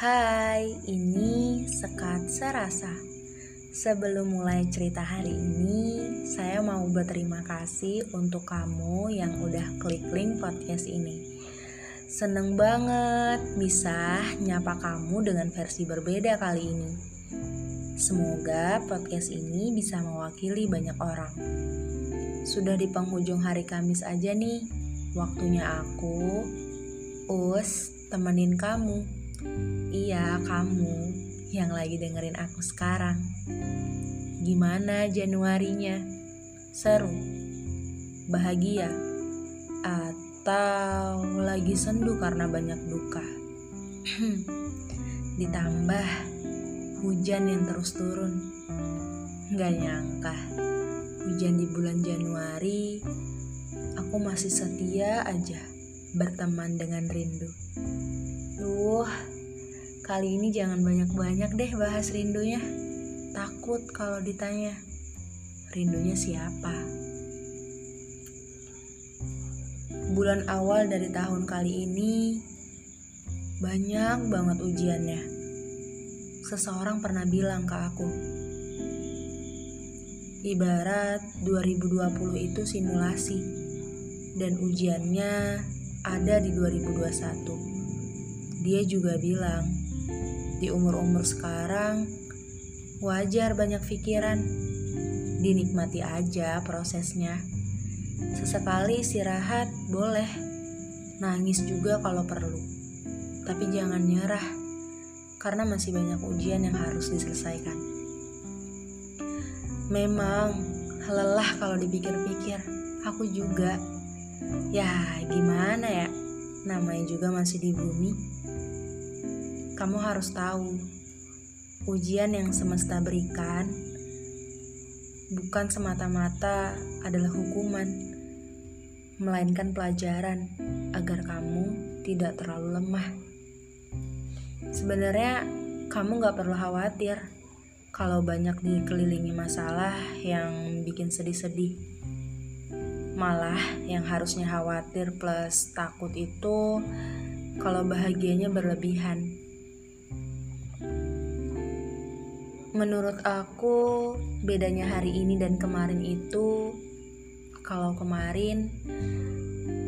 Hai, ini Sekat Serasa. Sebelum mulai cerita hari ini, saya mau berterima kasih untuk kamu yang udah klik link podcast ini. Seneng banget bisa nyapa kamu dengan versi berbeda kali ini. Semoga podcast ini bisa mewakili banyak orang. Sudah di penghujung hari Kamis aja nih, waktunya aku, Us, temenin kamu. Iya, kamu yang lagi dengerin aku sekarang. Gimana Januarinya? Seru? Bahagia? Atau lagi sendu karena banyak duka? Ditambah hujan yang terus turun. Gak nyangka, hujan di bulan Januari, aku masih setia aja berteman dengan rindu. Duh, kali ini jangan banyak-banyak deh bahas rindunya. Takut kalau ditanya, rindunya siapa? Bulan awal dari tahun kali ini banyak banget ujiannya. Seseorang pernah bilang ke aku, ibarat 2020 itu simulasi dan ujiannya ada di 2021. Dia juga bilang, di umur-umur sekarang wajar banyak pikiran. Dinikmati aja prosesnya. Sesekali istirahat boleh. Nangis juga kalau perlu. Tapi jangan nyerah karena masih banyak ujian yang harus diselesaikan. Memang lelah kalau dipikir-pikir. Aku juga Ya, gimana ya? Namanya juga masih di bumi. Kamu harus tahu, ujian yang semesta berikan bukan semata-mata adalah hukuman, melainkan pelajaran agar kamu tidak terlalu lemah. Sebenarnya, kamu gak perlu khawatir kalau banyak dikelilingi masalah yang bikin sedih-sedih Malah yang harusnya khawatir plus takut itu kalau bahagianya berlebihan. Menurut aku, bedanya hari ini dan kemarin itu, kalau kemarin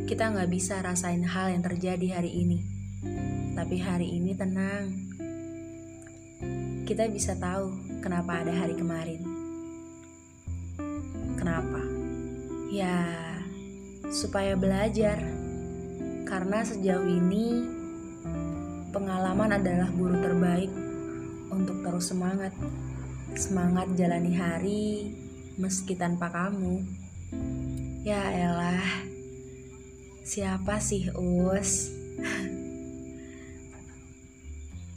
kita nggak bisa rasain hal yang terjadi hari ini, tapi hari ini tenang. Kita bisa tahu kenapa ada hari kemarin. Kenapa? Ya, supaya belajar. Karena sejauh ini pengalaman adalah guru terbaik untuk terus semangat. Semangat jalani hari meski tanpa kamu. Ya elah. Siapa sih Us?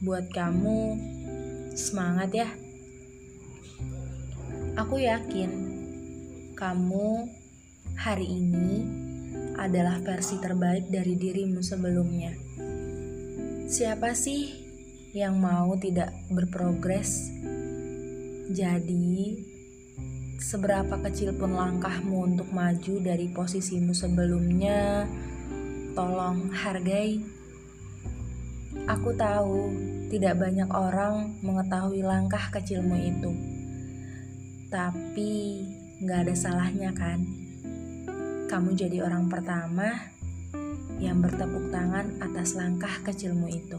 Buat kamu semangat ya. Aku yakin kamu hari ini adalah versi terbaik dari dirimu sebelumnya. Siapa sih yang mau tidak berprogres? Jadi, seberapa kecil pun langkahmu untuk maju dari posisimu sebelumnya, tolong hargai. Aku tahu tidak banyak orang mengetahui langkah kecilmu itu, tapi gak ada salahnya, kan? Kamu jadi orang pertama yang bertepuk tangan atas langkah kecilmu itu.